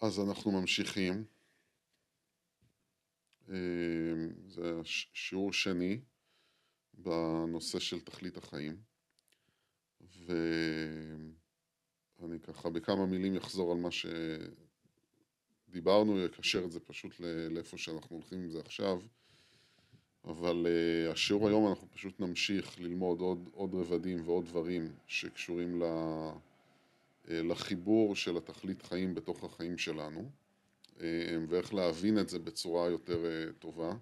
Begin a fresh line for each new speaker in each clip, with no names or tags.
אז אנחנו ממשיכים. אה, זה שיעור שני בנושא של תכלית החיים. ואני ככה בכמה מילים אחזור על מה שדיברנו, אקשר את זה פשוט לאיפה שאנחנו הולכים עם זה עכשיו. אבל uh, השיעור היום אנחנו פשוט נמשיך ללמוד עוד, עוד רבדים ועוד דברים שקשורים ל, uh, לחיבור של התכלית חיים בתוך החיים שלנו uh, ואיך להבין את זה בצורה יותר uh, טובה,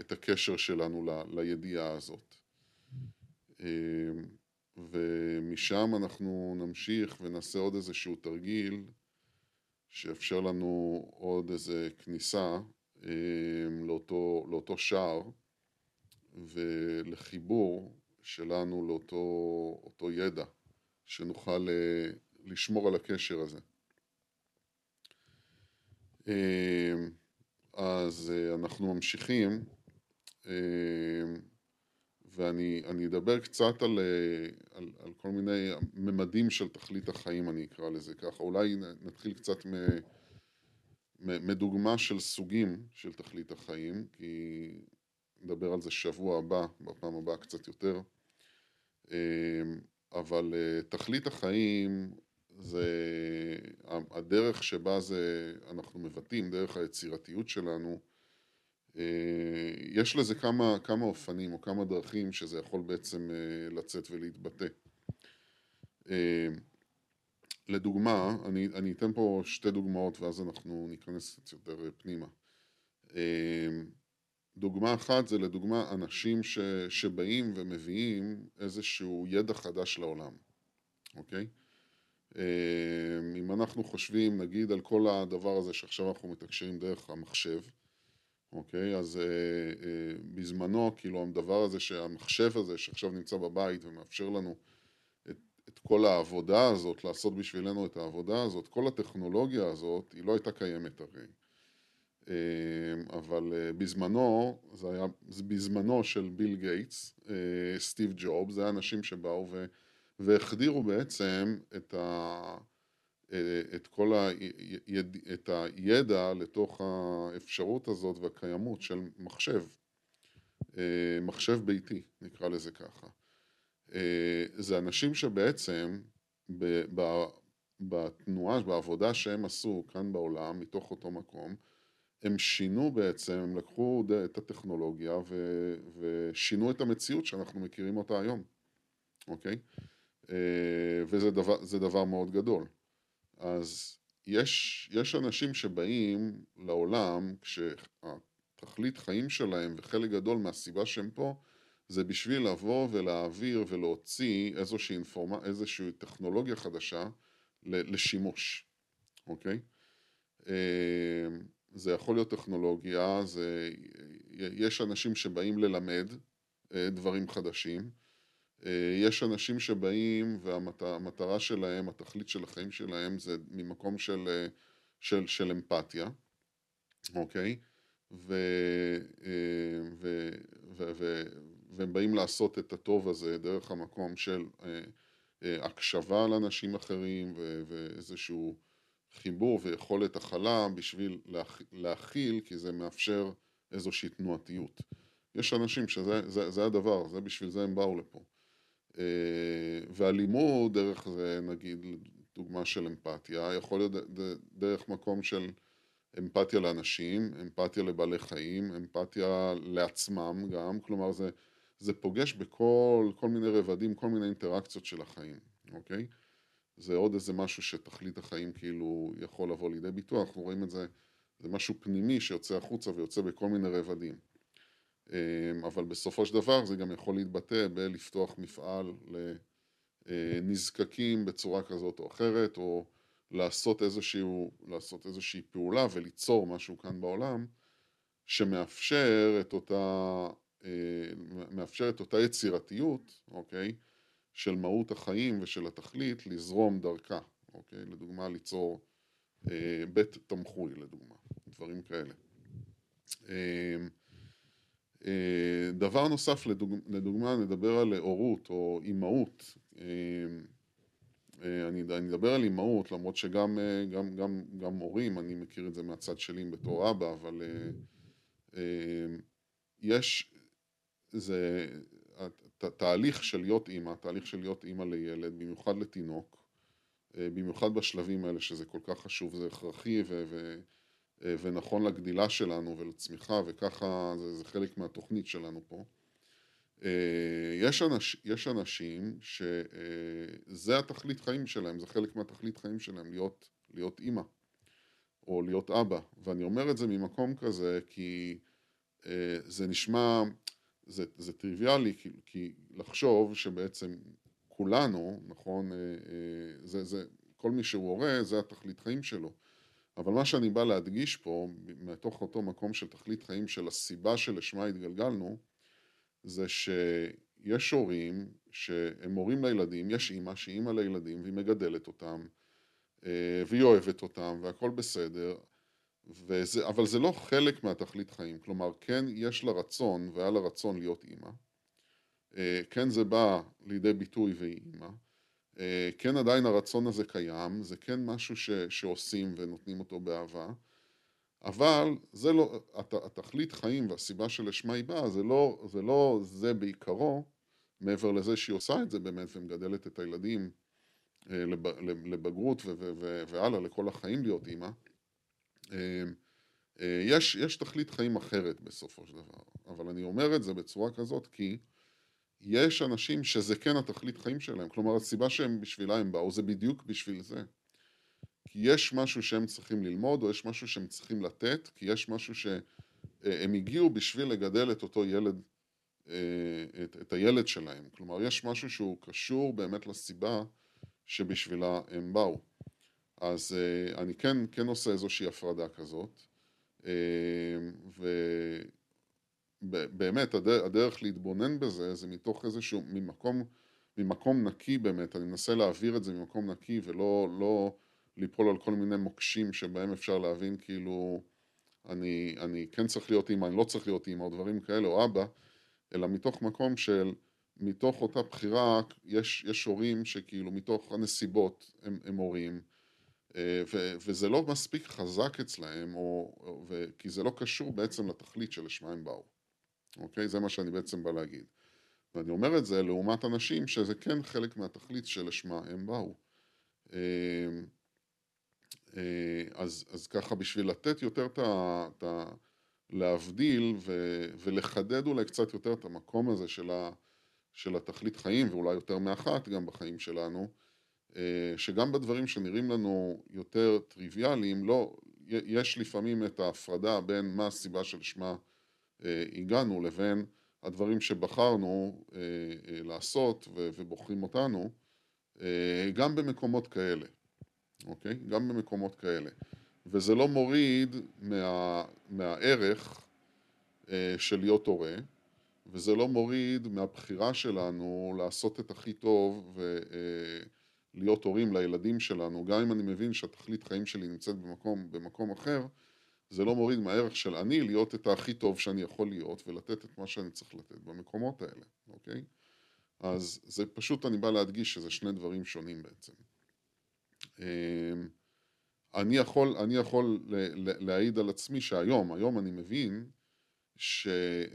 את, הקשר שלנו לידיעה הזאת. ומשם אנחנו נמשיך ונעשה עוד איזשהו תרגיל שיאפשר לנו עוד איזה כניסה לאותו, לאותו שער ולחיבור שלנו לאותו ידע, שנוכל אה, לשמור על הקשר הזה. אמ, אז אה, אנחנו ממשיכים ואני אדבר קצת על, אה, על, על כל מיני ממדים של תכלית החיים, אני אקרא לזה ככה. אולי נתחיל קצת מ... מדוגמה של סוגים של תכלית החיים, כי נדבר על זה שבוע הבא, בפעם הבאה קצת יותר, אבל אה, תכלית החיים זה הדרך שבה זה, אנחנו מבטאים, דרך היצירתיות שלנו, אה, יש לזה כמה, כמה אופנים או כמה דרכים שזה יכול בעצם אה, לצאת ולהתבטא. אמ, לדוגמה, אני, אני אתן פה שתי דוגמאות ואז אנחנו ניכנס קצת יותר פנימה. דוגמה אחת זה לדוגמה אנשים ש, שבאים ומביאים איזשהו ידע חדש לעולם, אוקיי? אמ, אם אנחנו חושבים נגיד על כל הדבר הזה שעכשיו אנחנו מתקשרים דרך המחשב, אוקיי? אז אה, אה, בזמנו כאילו הדבר הזה שהמחשב הזה שעכשיו נמצא בבית ומאפשר לנו את כל העבודה הזאת, לעשות בשבילנו את העבודה הזאת, כל הטכנולוגיה הזאת, היא לא הייתה קיימת הרי. אמ, אבל אה, בזמנו, זה היה בזמנו של ביל גייטס, אה, סטיב ג'וב, זה היה אנשים שבאו ו, והחדירו בעצם את, ה, אה, את כל היד, את הידע לתוך האפשרות הזאת והקיימות של מחשב, מחשב ביתי, נקרא לזה ככה. זה אנשים שבעצם בתנועה, בעבודה שהם עשו כאן בעולם, מתוך אותו מקום, הם שינו בעצם, הם לקחו את הטכנולוגיה ו, ושינו את המציאות שאנחנו מכירים אותה היום, אוקיי? אה, וזה דבר, דבר מאוד גדול. אז יש, יש אנשים שבאים לעולם כשהתכלית חיים שלהם וחלק גדול מהסיבה שהם פה זה בשביל לבוא ולהעביר ולהוציא איזושהי, אינפורמה, איזושהי טכנולוגיה חדשה לשימוש, אוקיי? אה, זה יכול להיות טכנולוגיה, זה, יש אנשים שבאים ללמד אה, דברים חדשים, אה, יש אנשים שבאים והמטרה שלהם, התכלית של החיים שלהם זה ממקום של, של, של אמפתיה, אוקיי? ו, ו, ו, ו, והם באים לעשות את הטוב הזה דרך המקום של אה, אה, הקשבה לאנשים אחרים ואיזשהו חיבור ויכולת הכלה בשביל להכיל, כי זה מאפשר איזושהי תנועתיות. יש אנשים שזה זה, זה הדבר, זה בשביל זה הם באו לפה. אה, והלימוד דרך זה, נגיד, דוגמה של אמפתיה, יכול להיות דרך מקום של אמפתיה לאנשים, אמפתיה לבעלי חיים, אמפתיה לעצמם גם, כלומר זה זה פוגש בכל כל מיני רבדים, כל מיני אינטראקציות של החיים, אוקיי? זה עוד איזה משהו שתכלית החיים כאילו יכול לבוא לידי ביטוי, אנחנו רואים את זה, זה משהו פנימי שיוצא החוצה ויוצא בכל מיני רבדים. אמ, אבל בסופו של דבר זה גם יכול להתבטא בלפתוח מפעל לנזקקים בצורה כזאת או אחרת, או לעשות, איזשהו, לעשות איזושהי פעולה וליצור משהו כאן בעולם שמאפשר את אותה אה, מאפשר את אותה יצירתיות, אוקיי, של מהות החיים ושל התכלית לזרום דרכה, אוקיי, לדוגמה ליצור אה, בית תמחוי לדוגמה, דברים כאלה. אה, אה, דבר נוסף לדוג, לדוגמה נדבר על הורות או אימהות, אה, אני, אני אדבר על אימהות, למרות שגם גם, גם, גם הורים, אני מכיר את זה מהצד שלי בתור אבא, אבל יש, זה תהליך של להיות אימא, תהליך של להיות אימא לילד, במיוחד לתינוק, במיוחד בשלבים האלה שזה כל כך חשוב, זה הכרחי ו... ו ונכון לגדילה שלנו ולצמיחה, וככה זה, זה חלק מהתוכנית שלנו פה. אה, יש, אנש, יש אנשים שזה התכלית חיים שלהם, זה חלק מהתכלית חיים שלהם, להיות, להיות אימא או להיות אבא. ואני אומר את זה ממקום כזה כי אה, זה נשמע, זה, זה טריוויאלי, כי, כי לחשוב שבעצם כולנו, נכון, אה, זה, זה, כל מי שהוא הורה, זה התכלית חיים שלו. אבל מה שאני בא להדגיש פה, מתוך אותו מקום של תכלית חיים של הסיבה שלשמה התגלגלנו, זה שיש הורים שהם הורים לילדים, יש אימא שהיא אימא לילדים והיא מגדלת אותם אה, והיא אוהבת אותם והכל בסדר, וזה, אבל זה לא חלק מהתכלית חיים, כלומר כן יש לה רצון והיה לה רצון להיות אימא, אה, כן זה בא לידי ביטוי והיא אימא, אה, כן עדיין הרצון הזה קיים, זה כן משהו ש, שעושים ונותנים אותו באהבה, אבל זה לא, הת, התכלית חיים והסיבה שלשמה היא באה, זה לא, זה לא זה בעיקרו, מעבר לזה שהיא עושה את זה באמת ומגדלת את הילדים אה, לב, לבגרות והלאה, לכל החיים להיות אימא. אה, יש, יש תכלית חיים אחרת בסופו של דבר, אבל אני אומר את זה בצורה כזאת כי יש אנשים שזה כן התכלית חיים שלהם, כלומר הסיבה שהם בשבילה הם באו זה בדיוק בשביל זה. כי יש משהו שהם צריכים ללמוד או יש משהו שהם צריכים לתת, כי יש משהו שהם הגיעו בשביל לגדל את אותו ילד, אה, את, את הילד שלהם. כלומר יש משהו שהוא קשור באמת לסיבה שבשבילה הם באו. אז אה, אני כן, כן עושה איזושהי הפרדה כזאת. אה, ו... באמת הדרך, להתבונן בזה זה מתוך איזשהו, ממקום, ממקום נקי באמת, אני מנסה להעביר את זה ממקום נקי ולא לא ליפול על כל מיני מוקשים שבהם אפשר להבין כאילו אני, אני כן צריך להיות אימא, אני לא צריך להיות אימא או דברים כאלה או אבא, אלא מתוך מקום של מתוך אותה בחירה יש, יש הורים שכאילו מתוך הנסיבות הם, הם הורים ו, וזה לא מספיק חזק אצלהם או, ו, כי זה לא קשור בעצם לתכלית שלשמה הם באו אוקיי? זה מה שאני בעצם בא להגיד. ואני אומר את זה לעומת אנשים שזה כן חלק מהתכלית שלשמה הם באו. אמ, אה, אז, אז ככה בשביל לתת יותר את ה... להבדיל ו, ולחדד אולי קצת יותר את המקום הזה של, ה, של התכלית חיים ואולי יותר מאחת גם בחיים שלנו אה, שגם בדברים שנראים לנו יותר טריוויאליים לא, יש לפעמים את ההפרדה בין מה הסיבה שלשמה אה, הגענו לבין הדברים שבחרנו אה, אה, לעשות ובוחרים אותנו גם במקומות כאלה, אוקיי? גם במקומות כאלה. וזה לא מוריד מה, מהערך של להיות הורה, וזה לא מוריד מהבחירה שלנו לעשות את הכי טוב ולהיות הורים לילדים שלנו, גם אם אני מבין שהתכלית חיים שלי נמצאת במקום, במקום אחר, זה לא מוריד מהערך של אני להיות את הכי טוב שאני יכול להיות ולתת את מה שאני צריך לתת במקומות האלה, אוקיי? אז זה פשוט אני בא להדגיש שזה שני דברים שונים בעצם. אמ, אני יכול, אני יכול להעיד על עצמי שהיום, היום אני מבין שבתכלית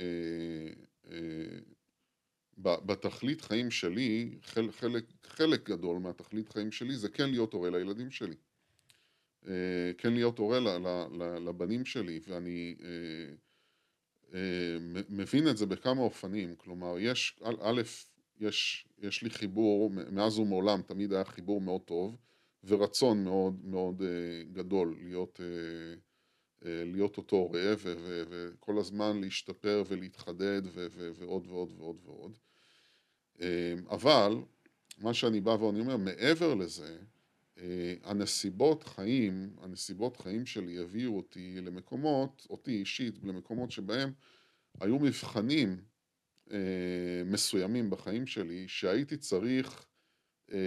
אה, חיים שלי, חלק, חלק גדול מהתכלית חיים שלי זה כן להיות הורה לילדים שלי. אה, כן להיות הורה לבנים שלי, ואני אה, אה, מבין את זה בכמה אופנים, כלומר יש, א', יש, יש לי חיבור, מאז ומעולם תמיד היה חיבור מאוד טוב, ורצון מאוד מאוד גדול להיות, להיות אותו הורה, וכל הזמן להשתפר ולהתחדד, ועוד ועוד ועוד ועוד. אבל, מה שאני בא ואני אומר, מעבר לזה, אה, הנסיבות חיים, הנסיבות חיים שלי הביאו אותי למקומות, אותי אישית, למקומות שבהם היו מבחנים אה, מסוימים בחיים שלי שהייתי צריך אה,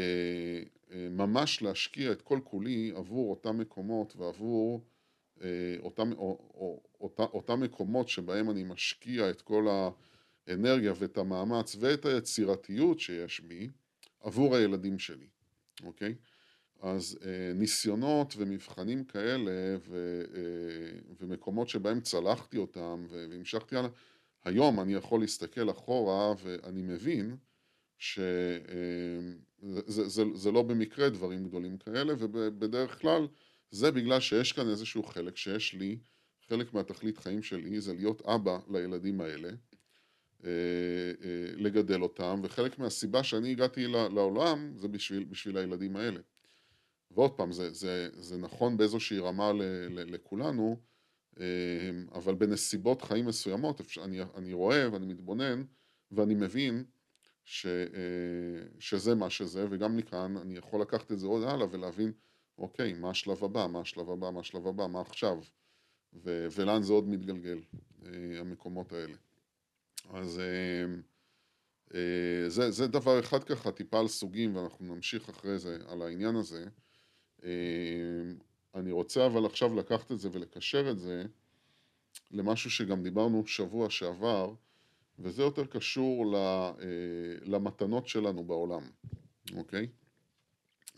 אה, ממש להשקיע את כל כולי עבור אותם מקומות ועבור אה, אותם, או, או, אותה, אותם מקומות שבהם אני משקיע את כל האנרגיה ואת המאמץ ואת היצירתיות שיש בי עבור הילדים שלי. אוקיי? אז אה, ניסיונות ומבחנים כאלה ו, אה, ומקומות שבהם צלחתי אותם והמשכתי הלאה, היום אני יכול להסתכל אחורה ואני מבין שזה זה, זה, זה לא במקרה דברים גדולים כאלה ובדרך כלל זה בגלל שיש כאן איזשהו חלק שיש לי, חלק מהתכלית חיים שלי זה להיות אבא לילדים האלה אה, לגדל אותם וחלק מהסיבה שאני הגעתי לעולם זה בשביל, בשביל הילדים האלה. ועוד פעם, זה, זה, זה נכון באיזושהי רמה ל, ל, לכולנו, אה, אבל בנסיבות חיים מסוימות אני, אני רואה ואני מתבונן ואני מבין ש, אה, שזה מה שזה, וגם מכאן אני יכול לקחת את זה עוד הלאה ולהבין, אוקיי, מה השלב הבא, מה השלב הבא, מה השלב הבא, מה עכשיו, ו, ולאן זה עוד מתגלגל, אה, המקומות האלה. אז זה, זה דבר אחד ככה, טיפה על סוגים, ואנחנו נמשיך אחרי זה על העניין הזה. אמ, אני רוצה אבל עכשיו לקחת את זה ולקשר את זה למשהו שגם דיברנו שבוע שעבר, וזה יותר קשור אה, למתנות שלנו בעולם, אוקיי?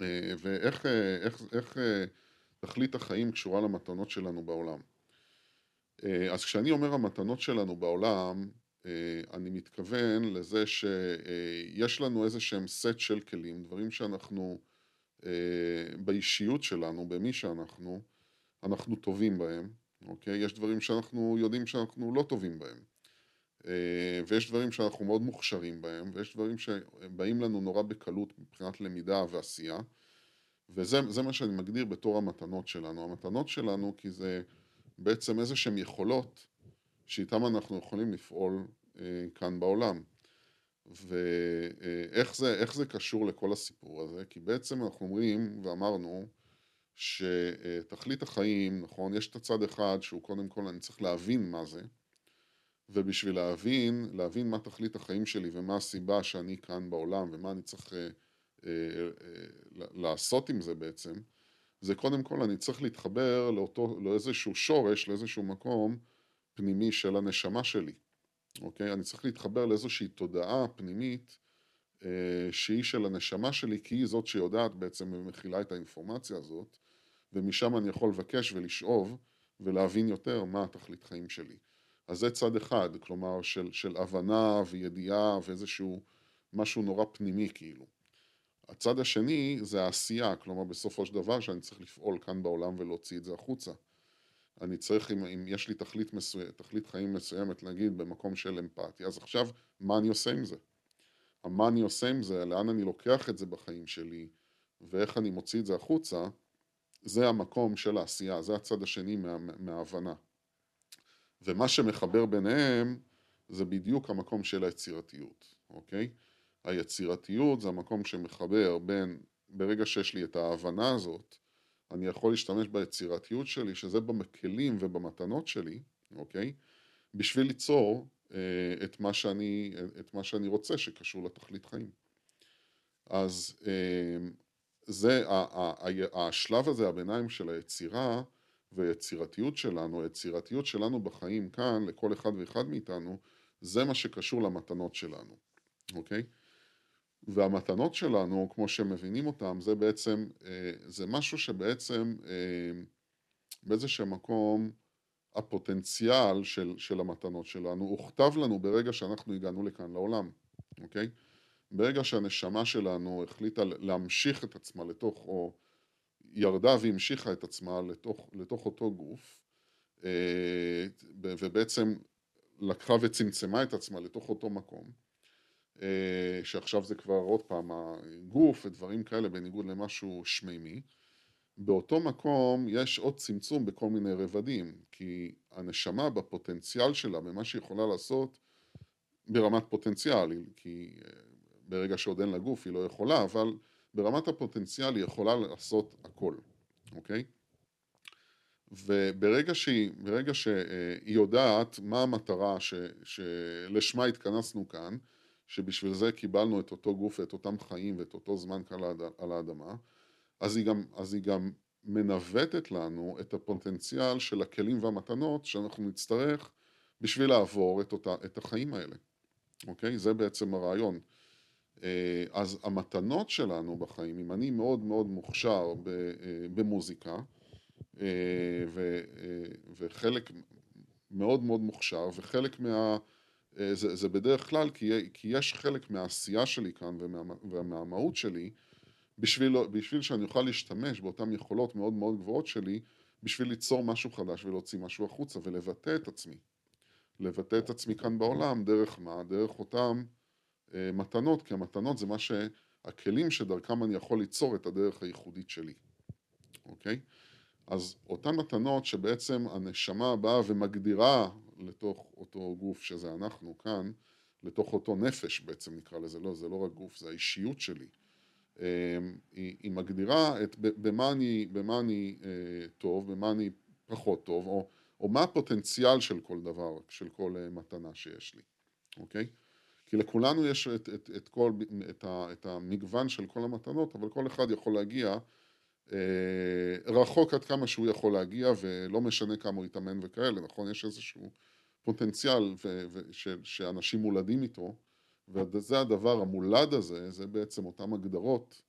אה, ואיך אה, איך, איך תכלית החיים קשורה למתנות שלנו בעולם. אז כשאני אומר המתנות שלנו בעולם, אני מתכוון לזה שיש לנו איזה שהם סט של כלים, דברים שאנחנו אה, באישיות שלנו, במי שאנחנו, אנחנו טובים בהם, אוקיי? יש דברים שאנחנו יודעים שאנחנו לא טובים בהם. אה, ויש דברים שאנחנו מאוד מוכשרים בהם, ויש דברים שבאים לנו נורא בקלות מבחינת למידה ועשייה, וזה מה שאני מגדיר בתור המתנות שלנו. המתנות שלנו כי זה בעצם איזה שהן יכולות שאיתן אנחנו יכולים לפעול אה, כאן בעולם. ואיך זה, זה קשור לכל הסיפור הזה? כי בעצם אנחנו אומרים ואמרנו שתכלית החיים, נכון, יש את הצד אחד שהוא קודם כל אני צריך להבין מה זה ובשביל להבין, להבין מה תכלית החיים שלי ומה הסיבה שאני כאן בעולם ומה אני צריך אה, אה, אה, לעשות עם זה בעצם, זה קודם כל אני צריך להתחבר לאותו, לאיזשהו שורש, לאיזשהו מקום פנימי של הנשמה שלי. אוקיי? אני צריך להתחבר לאיזושהי תודעה פנימית אה, שהיא של הנשמה שלי, כי היא זאת שיודעת בעצם ומכילה את האינפורמציה הזאת, ומשם אני יכול לבקש ולשאוב ולהבין יותר מה התכלית חיים שלי. אז זה צד אחד, כלומר של, של הבנה וידיעה ואיזשהו משהו נורא פנימי כאילו. הצד השני זה העשייה, כלומר בסופו של דבר שאני צריך לפעול כאן בעולם ולהוציא את זה החוצה. אני צריך, אם, אם יש לי תכלית, מסוים, תכלית חיים מסוימת, נגיד במקום של אמפתיה, אז עכשיו, מה אני עושה עם זה? מה אני עושה עם זה, לאן אני לוקח את זה בחיים שלי, ואיך אני מוציא את זה החוצה, זה המקום של העשייה, זה הצד השני מה, מההבנה. ומה שמחבר ביניהם, זה בדיוק המקום של היצירתיות, אוקיי? היצירתיות זה המקום שמחבר בין, ברגע שיש לי את ההבנה הזאת, אני יכול להשתמש ביצירתיות שלי, שזה בכלים ובמתנות שלי, אוקיי? בשביל ליצור אה, את, מה שאני, את מה שאני רוצה שקשור לתכלית חיים. אז אה, זה, ה, ה, ה, השלב הזה, הביניים של היצירה ויצירתיות שלנו, היצירתיות שלנו בחיים כאן, לכל אחד ואחד מאיתנו, זה מה שקשור למתנות שלנו, אוקיי? והמתנות שלנו, כמו שמבינים אותם, זה בעצם, אה, זה משהו שבעצם אה, באיזשהו מקום הפוטנציאל של, של המתנות שלנו הוכתב לנו ברגע שאנחנו הגענו לכאן לעולם, אוקיי? ברגע שהנשמה שלנו החליטה להמשיך את עצמה לתוך, או ירדה והמשיכה את עצמה לתוך, לתוך אותו גוף, אה, ובעצם לקחה וצמצמה את עצמה לתוך אותו מקום, שעכשיו זה כבר עוד פעם הגוף ודברים כאלה בניגוד למשהו שמימי. באותו מקום יש עוד צמצום בכל מיני רבדים, כי הנשמה בפוטנציאל שלה, במה שהיא יכולה לעשות ברמת פוטנציאל, כי אה, ברגע שעוד אין לה גוף היא לא יכולה, אבל ברמת הפוטנציאל היא יכולה לעשות הכל, אוקיי? וברגע שהיא, ברגע שהיא יודעת מה המטרה שלשמה התכנסנו כאן, שבשביל זה קיבלנו את אותו גוף ואת אותם חיים ואת אותו זמן כאן על האדמה, אז היא גם, אז היא גם מנווטת לנו את הפוטנציאל של הכלים והמתנות שאנחנו נצטרך בשביל לעבור את, אותה, את החיים האלה, אוקיי? זה בעצם הרעיון. אה, אז המתנות שלנו בחיים, אם אני מאוד מאוד מוכשר במוזיקה, וחלק מאוד מאוד מוכשר, וחלק מה... זה, זה בדרך כלל כי, כי יש חלק מהעשייה שלי כאן ומה, ומהמהות שלי בשביל, בשביל שאני אוכל להשתמש באותן יכולות מאוד מאוד גבוהות שלי בשביל ליצור משהו חדש ולהוציא משהו החוצה ולבטא את עצמי. לבטא את עצמי כאן בעולם, דרך מה? דרך אותם אה, מתנות, כי המתנות זה מה שהכלים שדרכם אני יכול ליצור את הדרך הייחודית שלי, אוקיי? אז אותן מתנות שבעצם הנשמה באה ומגדירה לתוך אותו גוף שזה אנחנו כאן, לתוך אותו נפש בעצם נקרא לזה, לא, זה לא רק גוף, זה האישיות שלי. אמ, היא, היא מגדירה את במה אני, במה אני אה, טוב, במה אני פחות טוב, או, או מה הפוטנציאל של כל דבר, של כל אה, מתנה שיש לי, אוקיי? כי לכולנו יש את, את, את, כל, את, ה, את המגוון של כל המתנות, אבל כל אחד יכול להגיע רחוק עד כמה שהוא יכול להגיע, ולא משנה כמה הוא יתאמן וכאלה, נכון? יש איזשהו פוטנציאל ו, ו, ש, שאנשים מולדים איתו, וזה הדבר המולד הזה, זה בעצם אותן הגדרות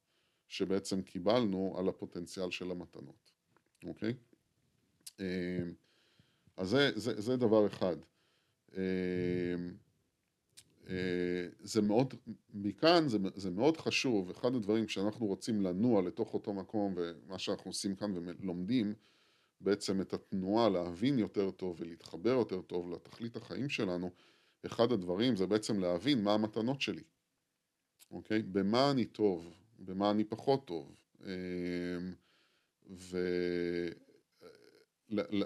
שבעצם קיבלנו על הפוטנציאל של המתנות, אוקיי? אה, אז זה, זה, זה דבר אחד. אה, זה מאוד, מכאן זה, זה מאוד חשוב, אחד הדברים כשאנחנו רוצים לנוע לתוך אותו מקום ומה שאנחנו עושים כאן ולומדים בעצם את התנועה להבין יותר טוב ולהתחבר יותר טוב לתכלית החיים שלנו, אחד הדברים זה בעצם להבין מה המתנות שלי, אוקיי? במה אני טוב, במה אני פחות טוב. אה, ו...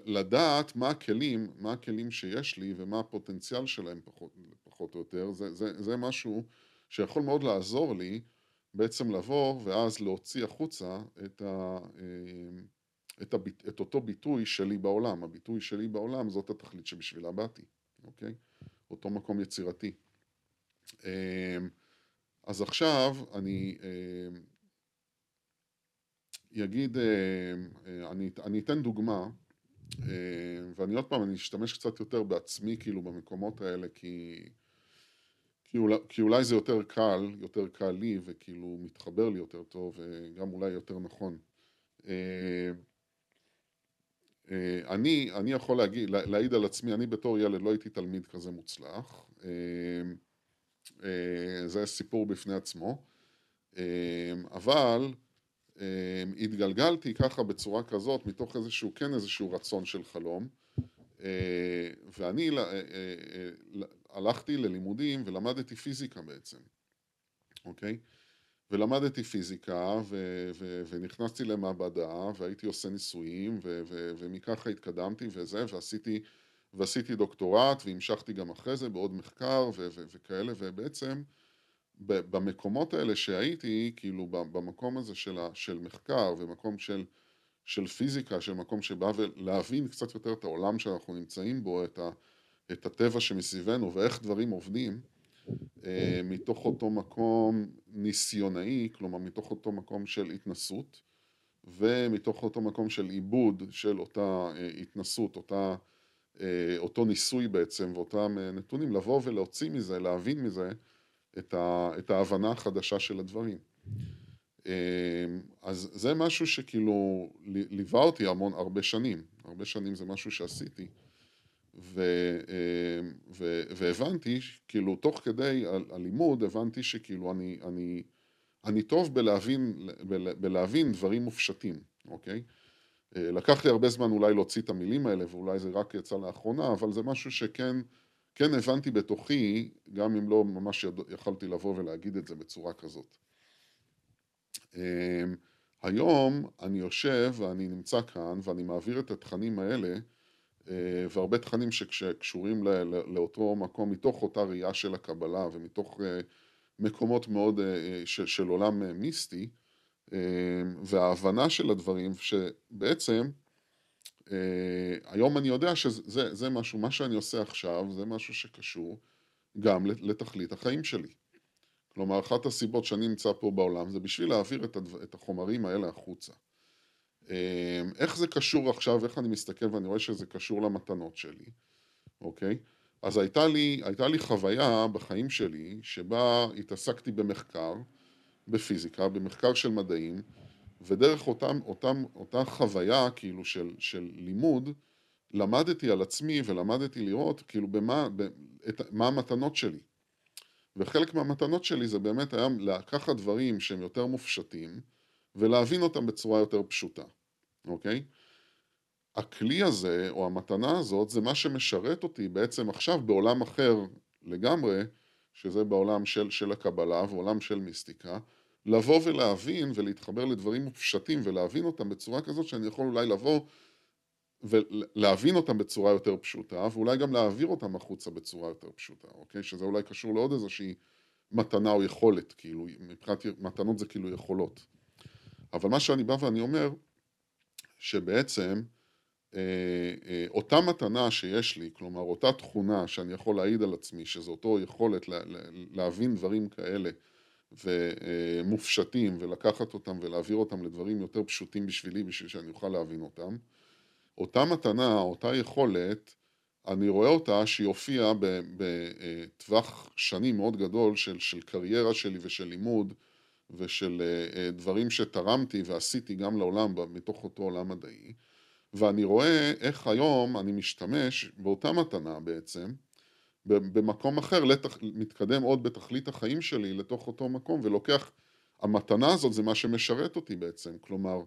לדעת מה הכלים, מה הכלים שיש לי ומה הפוטנציאל שלהם פחות, פחות או יותר, זה, זה, זה משהו שיכול מאוד לעזור לי בעצם לבוא ואז להוציא החוצה את, ה, אה, את, הביט, את אותו ביטוי שלי בעולם. הביטוי שלי בעולם זאת התכלית שבשבילה באתי, אוקיי? אותו מקום יצירתי. אה, אז עכשיו אני אגיד, אה, אני, אני אתן דוגמה ואני עוד פעם, אני אשתמש קצת יותר בעצמי כאילו במקומות האלה כי, כי, אולי, כי אולי זה יותר קל, יותר קל לי וכאילו מתחבר לי יותר טוב וגם אולי יותר נכון. אה, אה, אני, אני יכול להגיד, להעיד על עצמי, אני בתור ילד לא הייתי תלמיד כזה מוצלח, זה סיפור בפני עצמו, אבל התגלגלתי ככה בצורה כזאת מתוך איזשהו, כן איזשהו רצון של חלום. אה, ואני אה, אה, הלכתי ללימודים ולמדתי פיזיקה בעצם, אוקיי? ולמדתי פיזיקה ו- ו- ונכנסתי למעבדה והייתי עושה ניסויים ו- ו- ומככה התקדמתי וזה ועשיתי, ועשיתי דוקטורט והמשכתי גם אחרי זה בעוד מחקר ו- ו- וכאלה ובעצם במקומות האלה שהייתי, כאילו במקום הזה של, ה, של מחקר ומקום של, של פיזיקה, של מקום שבא להבין קצת יותר את העולם שאנחנו נמצאים בו, את, ה, את הטבע שמסביבנו ואיך דברים עובדים, אה, מתוך אותו מקום ניסיונאי, כלומר מתוך אותו מקום של התנסות, ומתוך אותו מקום של עיבוד של אותה אה, התנסות, אותה, אה, אותו ניסוי בעצם ואותם נתונים, לבוא ולהוציא מזה, להבין מזה את, ה, את ההבנה החדשה של הדברים. אז זה משהו שכאילו ליווה אותי המון, הרבה שנים, הרבה שנים זה משהו שעשיתי. ו, אמ, ו, והבנתי, כאילו תוך כדי הלימוד הבנתי שכאילו אני, אני, אני טוב בלהבין, בלהבין דברים מופשטים, אוקיי? אה, לקח לי הרבה זמן אולי להוציא את המילים האלה ואולי זה רק יצא לאחרונה, אבל זה משהו שכן כן הבנתי בתוכי, גם אם לא ממש יכלתי לבוא ולהגיד את זה בצורה כזאת. אמ, היום אני יושב ואני נמצא כאן ואני מעביר את התכנים האלה אה, והרבה תכנים שקשורים לאותו מקום מתוך אותה ראייה של הקבלה ומתוך אה, מקומות מאוד אה, של, של עולם מיסטי וההבנה של הדברים שבעצם אה, היום אני יודע שזה זה משהו, מה שאני עושה עכשיו זה משהו שקשור גם לתכלית החיים שלי. כלומר, אחת הסיבות שאני נמצא פה בעולם זה בשביל להעביר את, הדבר, את החומרים האלה החוצה. אה, איך זה קשור עכשיו, איך אני מסתכל ואני רואה שזה קשור למתנות שלי, אוקיי? אז הייתה לי, הייתה לי חוויה בחיים שלי שבה התעסקתי במחקר, בפיזיקה, במחקר של מדעים, ודרך אותם, אותם, אותה חוויה כאילו של, של לימוד, למדתי על עצמי ולמדתי לראות כאילו במה, ב, את, מה המתנות שלי. וחלק מהמתנות שלי זה באמת היה לקחת דברים שהם יותר מופשטים ולהבין אותם בצורה יותר פשוטה, אוקיי? הכלי הזה או המתנה הזאת זה מה שמשרת אותי בעצם עכשיו בעולם אחר לגמרי, שזה בעולם של, של הקבלה ועולם של מיסטיקה, לבוא ולהבין ולהתחבר לדברים מופשטים ולהבין אותם בצורה כזאת שאני יכול אולי לבוא ולהבין אותם בצורה יותר פשוטה ואולי גם להעביר אותם החוצה בצורה יותר פשוטה, אוקיי? שזה אולי קשור לעוד איזושהי מתנה או יכולת, כאילו, מבחינת מתנות זה כאילו יכולות. אבל מה שאני בא ואני אומר, שבעצם אה, אה, אותה מתנה שיש לי, כלומר אותה תכונה שאני יכול להעיד על עצמי, שזו אותו יכולת לה, להבין דברים כאלה ומופשטים ולקחת אותם ולהעביר אותם לדברים יותר פשוטים בשבילי בשביל שאני אוכל להבין אותם, אותה מתנה, אותה יכולת, אני רואה אותה שהיא הופיעה בטווח שנים מאוד גדול של, של קריירה שלי ושל לימוד ושל אה, דברים שתרמתי ועשיתי גם לעולם מתוך אותו עולם מדעי. ואני רואה איך היום אני משתמש באותה מתנה בעצם במקום אחר, לתח, מתקדם עוד בתכלית החיים שלי לתוך אותו מקום ולוקח, המתנה הזאת זה מה שמשרת אותי בעצם, כלומר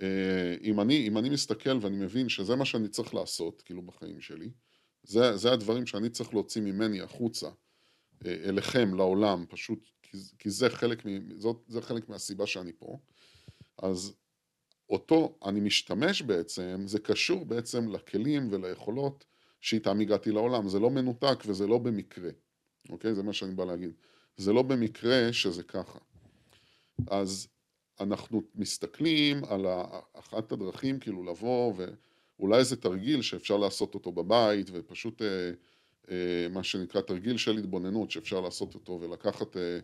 אה, אם אני, אם אני מסתכל ואני מבין שזה מה שאני צריך לעשות כאילו בחיים שלי, זה, זה הדברים שאני צריך להוציא ממני החוצה אה, אליכם, לעולם, פשוט כי, כי זה, חלק, זאת, זה חלק מהסיבה שאני פה, אז אותו אני משתמש בעצם, זה קשור בעצם לכלים וליכולות שאיתם הגעתי לעולם, זה לא מנותק וזה לא במקרה, אוקיי? זה מה שאני בא להגיד. זה לא במקרה שזה ככה. אז אנחנו מסתכלים על אחת הדרכים כאילו לבוא ואולי איזה תרגיל שאפשר לעשות אותו בבית ופשוט אה, מה שנקרא תרגיל של התבוננות שאפשר לעשות אותו ולקחת אה,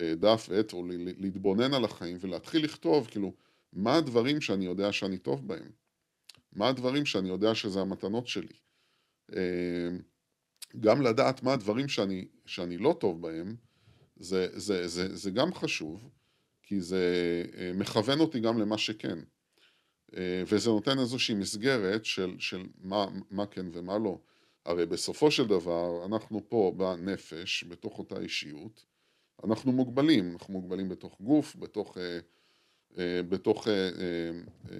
אה, דף ועט או להתבונן על החיים ולהתחיל לכתוב כאילו מה הדברים שאני יודע שאני טוב בהם? מה הדברים שאני יודע שזה המתנות שלי? גם לדעת מה הדברים שאני, שאני לא טוב בהם, זה, זה, זה, זה גם חשוב, כי זה אה, מכוון אותי גם למה שכן. אה, וזה נותן איזושהי מסגרת של, של מה, מה כן ומה לא. הרי בסופו של דבר, אנחנו פה בנפש, בתוך אותה אישיות, אנחנו מוגבלים, אנחנו מוגבלים בתוך גוף, בתוך... אה, אה, בתוך אה, אה,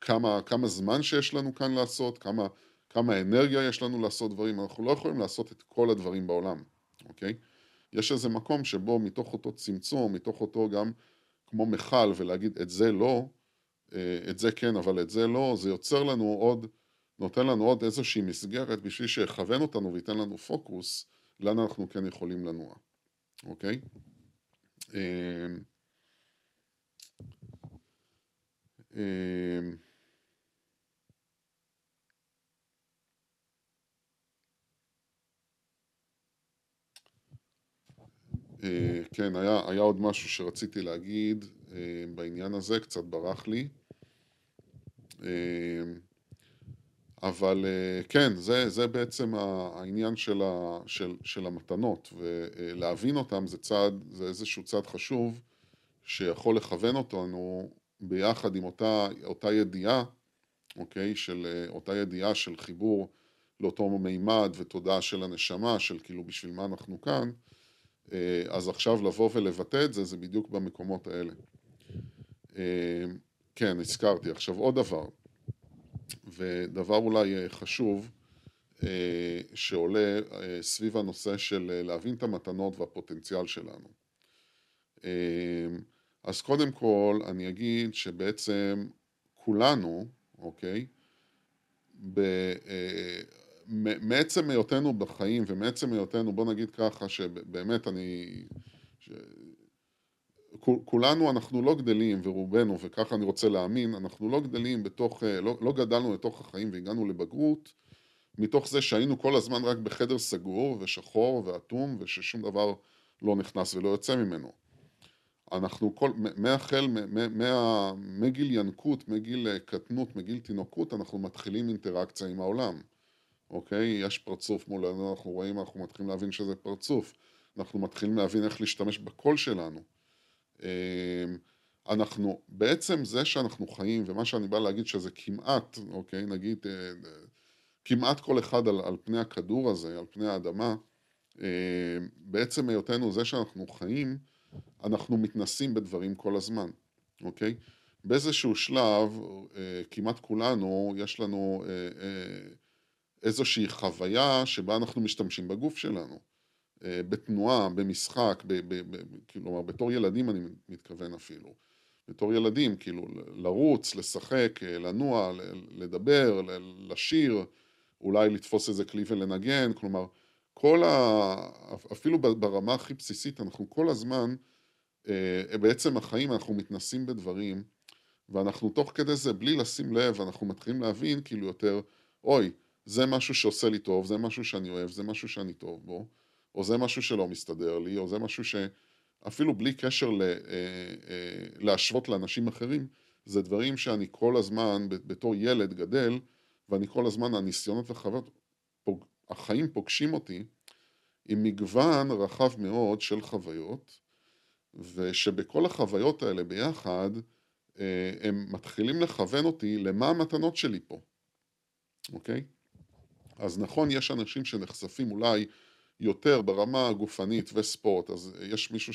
כמה, כמה זמן שיש לנו כאן לעשות, כמה, כמה אנרגיה יש לנו לעשות דברים, אנחנו לא יכולים לעשות את כל הדברים בעולם, אוקיי? יש איזה מקום שבו מתוך אותו צמצום, מתוך אותו גם כמו מכל ולהגיד את זה לא, את זה כן אבל את זה לא, זה יוצר לנו עוד, נותן לנו עוד איזושהי מסגרת בשביל שיכוון אותנו וייתן לנו פוקוס לאן אנחנו כן יכולים לנוע, אוקיי? אמ, אה, כן, היה, היה עוד משהו שרציתי להגיד אה, בעניין הזה, קצת ברח לי. אבל אה, כן, זה, זה בעצם העניין של, ה, של, של המתנות, ולהבין אותם זה צעד, זה איזשהו צעד חשוב שיכול לכוון אותנו ביחד עם אותה, אותה ידיעה, אוקיי, של אה, אותה ידיעה של חיבור לאותו מימד ותודעה של הנשמה, של כאילו בשביל מה אנחנו כאן, אה, אז עכשיו לבוא ולבטא את זה, זה בדיוק במקומות האלה. כן, הזכרתי. עכשיו עוד דבר, ודבר אולי חשוב, שעולה סביב הנושא של להבין את המתנות והפוטנציאל שלנו. אז קודם כל אני אגיד שבעצם כולנו, אוקיי, ב, אה, מעצם היותנו בחיים ומעצם היותנו, בוא נגיד ככה, שבאמת אני... כולנו אנחנו לא גדלים ורובנו וככה אני רוצה להאמין אנחנו לא גדלים בתוך אה, לא, לא גדלנו לתוך החיים והגענו לבגרות מתוך זה שהיינו כל הזמן רק בחדר סגור ושחור ואטום וששום דבר לא נכנס ולא יוצא ממנו אנחנו כל, מהחל, מה, מגיל ינקות, מגיל קטנות, מגיל תינוקות, אנחנו מתחילים אינטראקציה עם העולם, אוקיי? יש פרצוף מולנו, אנחנו רואים, אנחנו מתחילים להבין שזה פרצוף. אנחנו מתחילים להבין איך להשתמש בקול שלנו. אמ, אנחנו, בעצם זה שאנחנו חיים, ומה שאני בא להגיד שזה כמעט, אוקיי, נגיד, אה, כמעט כל אחד על, על פני הכדור הזה, על פני האדמה, אמ, בעצם היותנו זה שאנחנו חיים, אנחנו מתנסים בדברים כל הזמן, אוקיי? באיזשהו שלב, אה, כמעט כולנו, יש לנו אה, איזושהי חוויה שבה אנחנו משתמשים בגוף שלנו. בתנועה, במשחק, ב, ב, ב, כלומר בתור ילדים אני מתכוון אפילו. בתור ילדים, כאילו לרוץ, לשחק, לנוע, לדבר, לשיר, אולי לתפוס איזה כלי ולנגן, כלומר כל ה... אפילו ברמה הכי בסיסית אנחנו כל הזמן, אה, בעצם החיים אנחנו מתנסים בדברים ואנחנו תוך כדי זה בלי לשים לב אנחנו מתחילים להבין כאילו יותר אוי זה משהו שעושה לי טוב, זה משהו שאני אוהב, זה משהו שאני טוב בו או זה משהו שלא מסתדר לי, או זה משהו שאפילו בלי קשר ל, אה, אה, להשוות לאנשים אחרים, זה דברים שאני כל הזמן, בתור ילד גדל, ואני כל הזמן, הניסיונות וחוויות, פוג, החיים פוגשים אותי עם מגוון רחב מאוד של חוויות, ושבכל החוויות האלה ביחד, אה, הם מתחילים לכוון אותי למה המתנות שלי פה, אוקיי? אז נכון, יש אנשים שנחשפים אולי יותר ברמה הגופנית וספורט, אז יש מישהו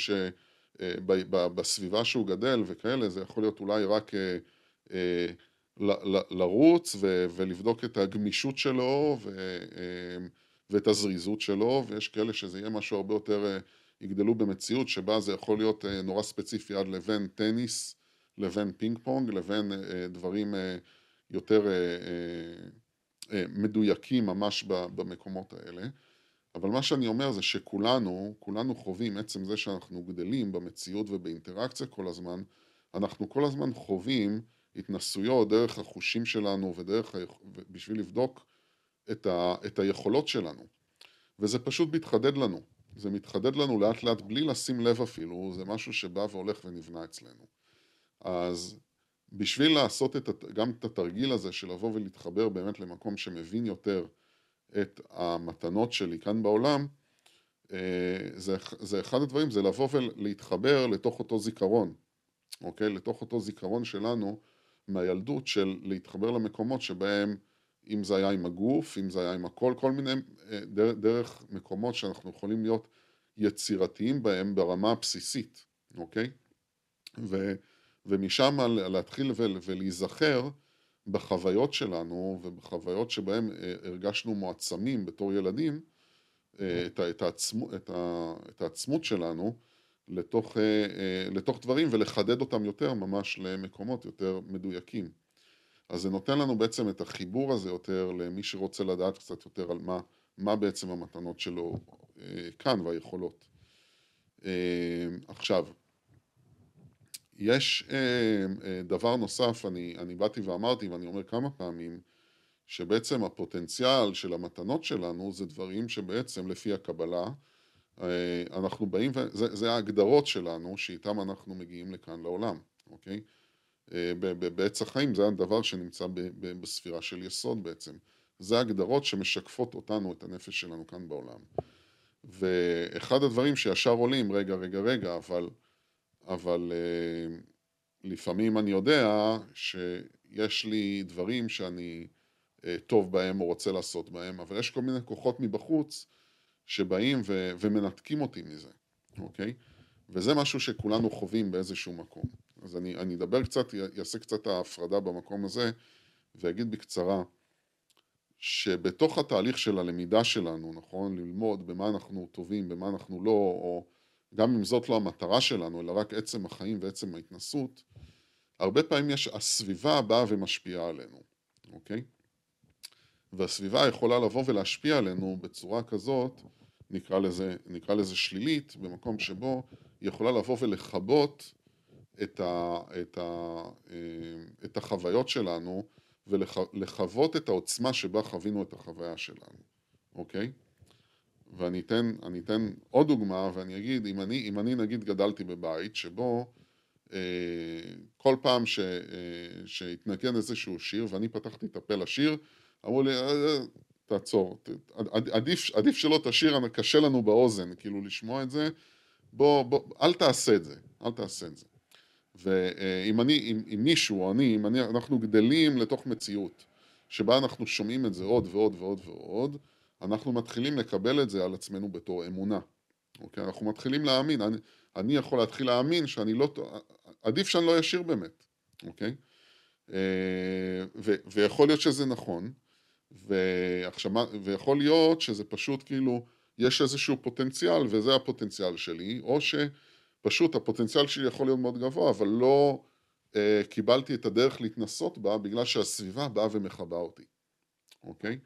שבסביבה אה, שהוא גדל וכאלה, זה יכול להיות אולי רק אה, אה, לרוץ ולבדוק את הגמישות שלו ואת הזריזות שלו, ויש כאלה שזה יהיה משהו הרבה יותר, יגדלו במציאות שבה זה יכול להיות נורא ספציפי עד לבין טניס, לבין פינג פונג, לבין דברים יותר מדויקים ממש במקומות האלה. אבל מה שאני אומר זה שכולנו, כולנו חווים עצם זה שאנחנו גדלים במציאות ובאינטראקציה כל הזמן, אנחנו כל הזמן חווים התנסויות דרך החושים שלנו ודרך, ה... בשביל לבדוק את, ה... את היכולות שלנו. וזה פשוט מתחדד לנו. זה מתחדד לנו לאט לאט בלי לשים לב אפילו, זה משהו שבא והולך ונבנה אצלנו. אז בשביל לעשות את, גם את התרגיל הזה של לבוא ולהתחבר באמת למקום שמבין יותר את המתנות שלי כאן בעולם, אה, זה, זה אחד הדברים, זה לבוא ולהתחבר לתוך אותו זיכרון, אוקיי? לתוך אותו זיכרון שלנו מהילדות של להתחבר למקומות שבהם, אם זה היה עם הגוף, אם זה היה עם הכל, כל מיני, אה, דרך, דרך מקומות שאנחנו יכולים להיות יצירתיים בהם ברמה הבסיסית, אוקיי? ו, ומשם להתחיל ולהיזכר בחוויות שלנו ובחוויות שבהן אה, הרגשנו מועצמים בתור ילדים, אה, את, את, העצמו, את, ה, את העצמות שלנו לתוך, אה, לתוך דברים ולחדד אותם יותר ממש למקומות יותר מדויקים. אז זה נותן לנו בעצם את החיבור הזה יותר למי שרוצה לדעת קצת יותר על מה, מה בעצם המתנות שלו כאן והיכולות. עכשיו, יש אה, אה, דבר נוסף, אני, אני באתי ואמרתי ואני אומר כמה פעמים, שבעצם הפוטנציאל של המתנות שלנו זה דברים שבעצם לפי הקבלה אה, אנחנו באים, וזה, זה ההגדרות שלנו שאיתם אנחנו מגיעים לכאן לעולם, אוקיי? בעץ החיים זה הדבר שנמצא ב, ב, בספירה של יסוד בעצם. זה הגדרות שמשקפות אותנו, את הנפש שלנו כאן בעולם. ואחד הדברים שישר עולים, רגע, רגע, רגע, אבל אבל uh, לפעמים אני יודע שיש לי דברים שאני uh, טוב בהם או רוצה לעשות בהם, אבל יש כל מיני כוחות מבחוץ שבאים ו- ומנתקים אותי מזה, אוקיי? וזה משהו שכולנו חווים באיזשהו מקום. אז אני, אני אדבר קצת, אעשה קצת ההפרדה במקום הזה, ואגיד בקצרה, שבתוך התהליך של הלמידה שלנו, נכון? ללמוד במה אנחנו טובים, במה אנחנו לא, או גם אם זאת לא המטרה שלנו, אלא רק עצם החיים ועצם ההתנסות, הרבה פעמים יש, הסביבה באה ומשפיעה עלינו, אוקיי? והסביבה יכולה לבוא ולהשפיע עלינו בצורה כזאת, נקרא לזה, נקרא לזה שלילית, במקום שבו היא יכולה לבוא ולכבות את, ה, את, ה, אה, את החוויות שלנו ולחוות את העוצמה שבה חווינו את החוויה שלנו, אוקיי? ואני אתן, אתן עוד דוגמה ואני אגיד, אם אני, אם אני נגיד גדלתי בבית שבו אה, כל פעם ש, אה, שהתנגן איזשהו שיר ואני פתחתי את הפה לשיר, אמרו לי, אה, תעצור, עדיף, עדיף שלא תשאיר, קשה לנו באוזן, כאילו לשמוע את זה, בוא, בוא, אל תעשה את זה, אל תעשה את זה. ואם אני, אם, אם מישהו או אני, אם אני, אנחנו גדלים לתוך מציאות שבה אנחנו שומעים את זה עוד ועוד ועוד ועוד, אנחנו מתחילים לקבל את זה על עצמנו בתור אמונה. אוקיי? אנחנו מתחילים להאמין, אני, אני יכול להתחיל להאמין שאני לא, עדיף שאני לא ישיר באמת, אוקיי? אה, ו, ויכול להיות שזה נכון, ועכשיו, ויכול להיות שזה פשוט כאילו, יש איזשהו פוטנציאל וזה הפוטנציאל שלי, או שפשוט הפוטנציאל שלי יכול להיות מאוד גבוה, אבל לא אה, קיבלתי את הדרך להתנסות בה בגלל שהסביבה באה ומכבה אותי, אוקיי?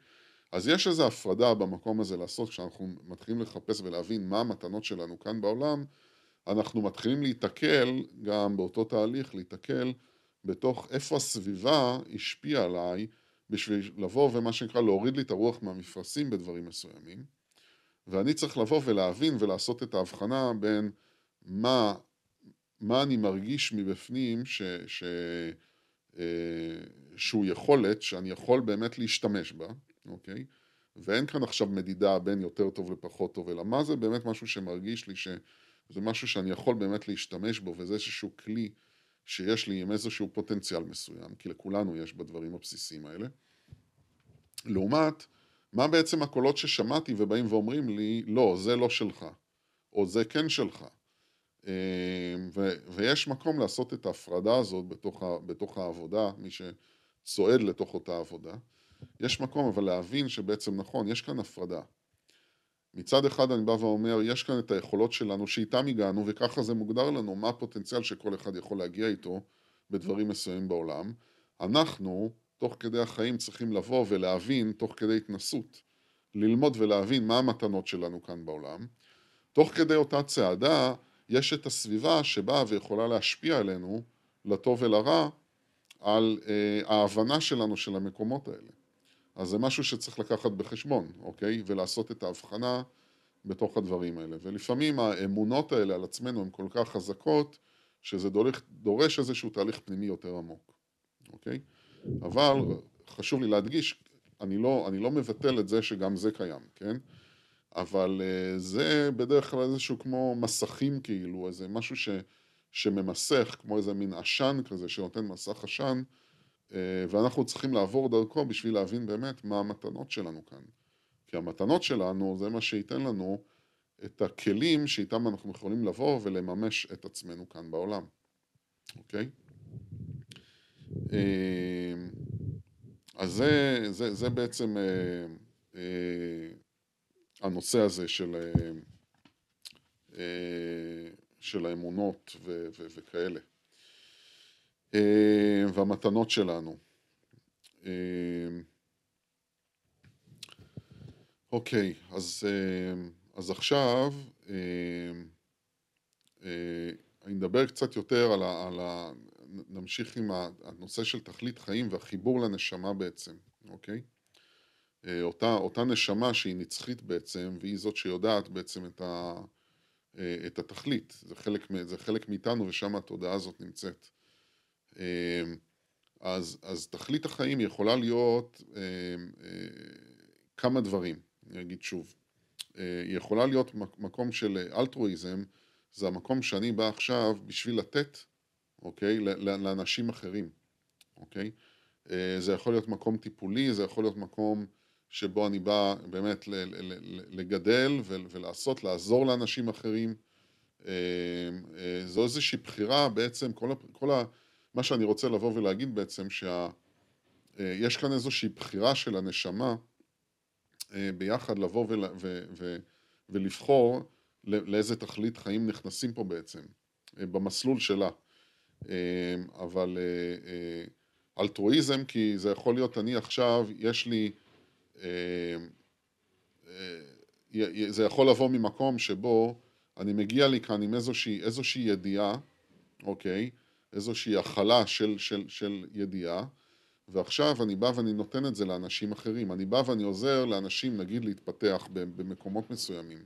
אז יש איזו הפרדה במקום הזה לעשות, כשאנחנו מתחילים לחפש ולהבין מה המתנות שלנו כאן בעולם, אנחנו מתחילים להיתקל גם באותו תהליך, להיתקל בתוך איפה הסביבה השפיעה עליי בשביל לבוא ומה שנקרא להוריד לי את הרוח מהמפרשים בדברים מסוימים. ואני צריך לבוא ולהבין ולעשות את ההבחנה בין מה, מה אני מרגיש מבפנים ש, ש, אה, שהוא יכולת שאני יכול באמת להשתמש בה, אוקיי? ואין כאן עכשיו מדידה בין יותר טוב לפחות טוב, אלא מה זה באמת משהו שמרגיש לי שזה משהו שאני יכול באמת להשתמש בו וזה איזשהו כלי שיש לי עם איזשהו פוטנציאל מסוים, כי לכולנו יש בדברים הבסיסיים האלה. לעומת, מה בעצם הקולות ששמעתי ובאים ואומרים לי, לא, זה לא שלך, או זה כן שלך. אה, ו- ויש מקום לעשות את ההפרדה הזאת בתוך, ה- בתוך העבודה, מי שצועד לתוך אותה עבודה. יש מקום אבל להבין שבעצם נכון, יש כאן הפרדה. מצד אחד אני בא ואומר, יש כאן את היכולות שלנו שאיתם הגענו וככה זה מוגדר לנו, מה הפוטנציאל שכל אחד יכול להגיע איתו בדברים מסוימים בעולם. אנחנו, תוך כדי החיים, צריכים לבוא ולהבין, תוך כדי התנסות, ללמוד ולהבין מה המתנות שלנו כאן בעולם. תוך כדי אותה צעדה, יש את הסביבה שבאה ויכולה להשפיע עלינו, לטוב ולרע, על אה, ההבנה שלנו של המקומות האלה. אז זה משהו שצריך לקחת בחשבון, אוקיי? ולעשות את ההבחנה בתוך הדברים האלה. ולפעמים האמונות האלה על עצמנו הן כל כך חזקות, שזה דורש, דורש איזשהו תהליך פנימי יותר עמוק, אוקיי? אבל חשוב לי להדגיש, אני לא, אני לא מבטל את זה שגם זה קיים, כן? אבל uh, זה בדרך כלל איזשהו כמו מסכים כאילו, איזה משהו ש, שממסך, כמו איזה מין עשן כזה שנותן מסך עשן, אה, ואנחנו צריכים לעבור דרכו בשביל להבין באמת מה המתנות שלנו כאן. כי המתנות שלנו זה מה שייתן לנו את הכלים שאיתם אנחנו יכולים לבוא ולממש את עצמנו כאן בעולם, אוקיי? אה, אז זה, זה, זה בעצם אה, הנושא הזה של, של האמונות ו, ו, וכאלה. אה, והמתנות שלנו. אה, אוקיי, אז, אה, אז עכשיו אני אדבר קצת יותר על ה... על ה נמשיך עם הנושא של תכלית חיים והחיבור לנשמה בעצם, אוקיי? אותה, אותה נשמה שהיא נצחית בעצם, והיא זאת שיודעת בעצם את, ה, את התכלית, זה חלק, זה חלק מאיתנו ושם התודעה הזאת נמצאת. אמ, אז, אז תכלית החיים יכולה להיות אמ, אה, כמה דברים, אני אגיד שוב. אה, היא יכולה להיות מקום של אלטרואיזם, זה המקום שאני בא עכשיו בשביל לתת, אוקיי, לאנשים אחרים, אוקיי? אה, זה יכול להיות מקום טיפולי, זה יכול להיות מקום שבו אני בא באמת לגדל ולעשות, לעזור לאנשים אחרים. זו איזושהי בחירה בעצם, כל, כל, מה שאני רוצה לבוא ולהגיד בעצם שיש אה, כאן איזושהי בחירה של הנשמה אה, ביחד לבוא ול, ו, ו, ולבחור לאיזה תכלית חיים נכנסים פה בעצם, אה, במסלול שלה. אבל אלטרואיזם, כי זה יכול להיות אני עכשיו, יש לי, זה יכול לבוא ממקום שבו אני מגיע לי כאן עם איזושהי, איזושהי ידיעה, אוקיי? איזושהי הכלה של, של, של ידיעה, ועכשיו אני בא ואני נותן את זה לאנשים אחרים. אני בא ואני עוזר לאנשים, נגיד, להתפתח במקומות מסוימים.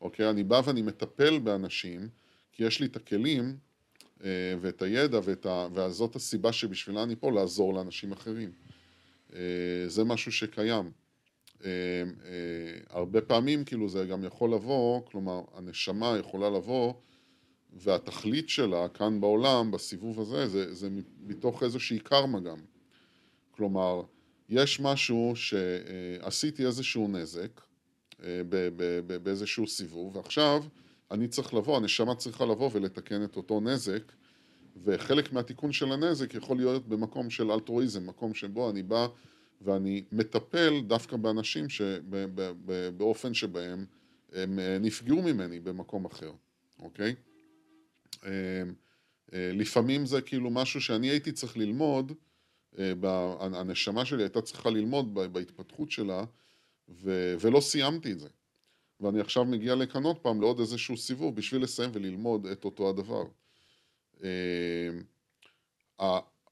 אוקיי? אני בא ואני מטפל באנשים, כי יש לי את הכלים אה, ואת הידע, ואת ה... וזאת הסיבה שבשבילה אני פה, לעזור לאנשים אחרים. אה, זה משהו שקיים. הרבה פעמים כאילו זה גם יכול לבוא, כלומר הנשמה יכולה לבוא והתכלית שלה כאן בעולם, בסיבוב הזה, זה, זה מתוך איזושהי קרמה גם. כלומר, יש משהו שעשיתי איזשהו נזק באיזשהו סיבוב, ועכשיו אני צריך לבוא, הנשמה צריכה לבוא ולתקן את אותו נזק, וחלק מהתיקון של הנזק יכול להיות במקום של אלטרואיזם, מקום שבו אני בא ואני מטפל דווקא באנשים שבאופן שבהם הם נפגעו ממני במקום אחר, אוקיי? לפעמים זה כאילו משהו שאני הייתי צריך ללמוד, הנשמה שלי הייתה צריכה ללמוד בהתפתחות שלה, ולא סיימתי את זה. ואני עכשיו מגיע לכאן עוד פעם לעוד איזשהו סיבוב בשביל לסיים וללמוד את אותו הדבר.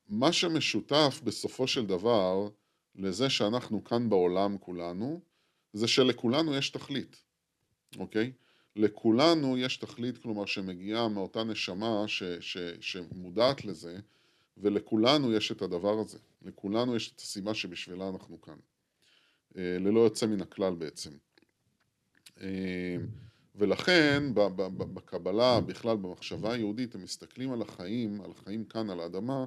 מה שמשותף בסופו של דבר לזה שאנחנו כאן בעולם כולנו, זה שלכולנו יש תכלית, אוקיי? לכולנו יש תכלית, כלומר שמגיעה מאותה נשמה ש, ש, שמודעת לזה, ולכולנו יש את הדבר הזה. לכולנו יש את הסיבה שבשבילה אנחנו כאן. ללא יוצא מן הכלל בעצם. ולכן בקבלה, בכלל במחשבה היהודית, הם מסתכלים על החיים, על החיים כאן על האדמה,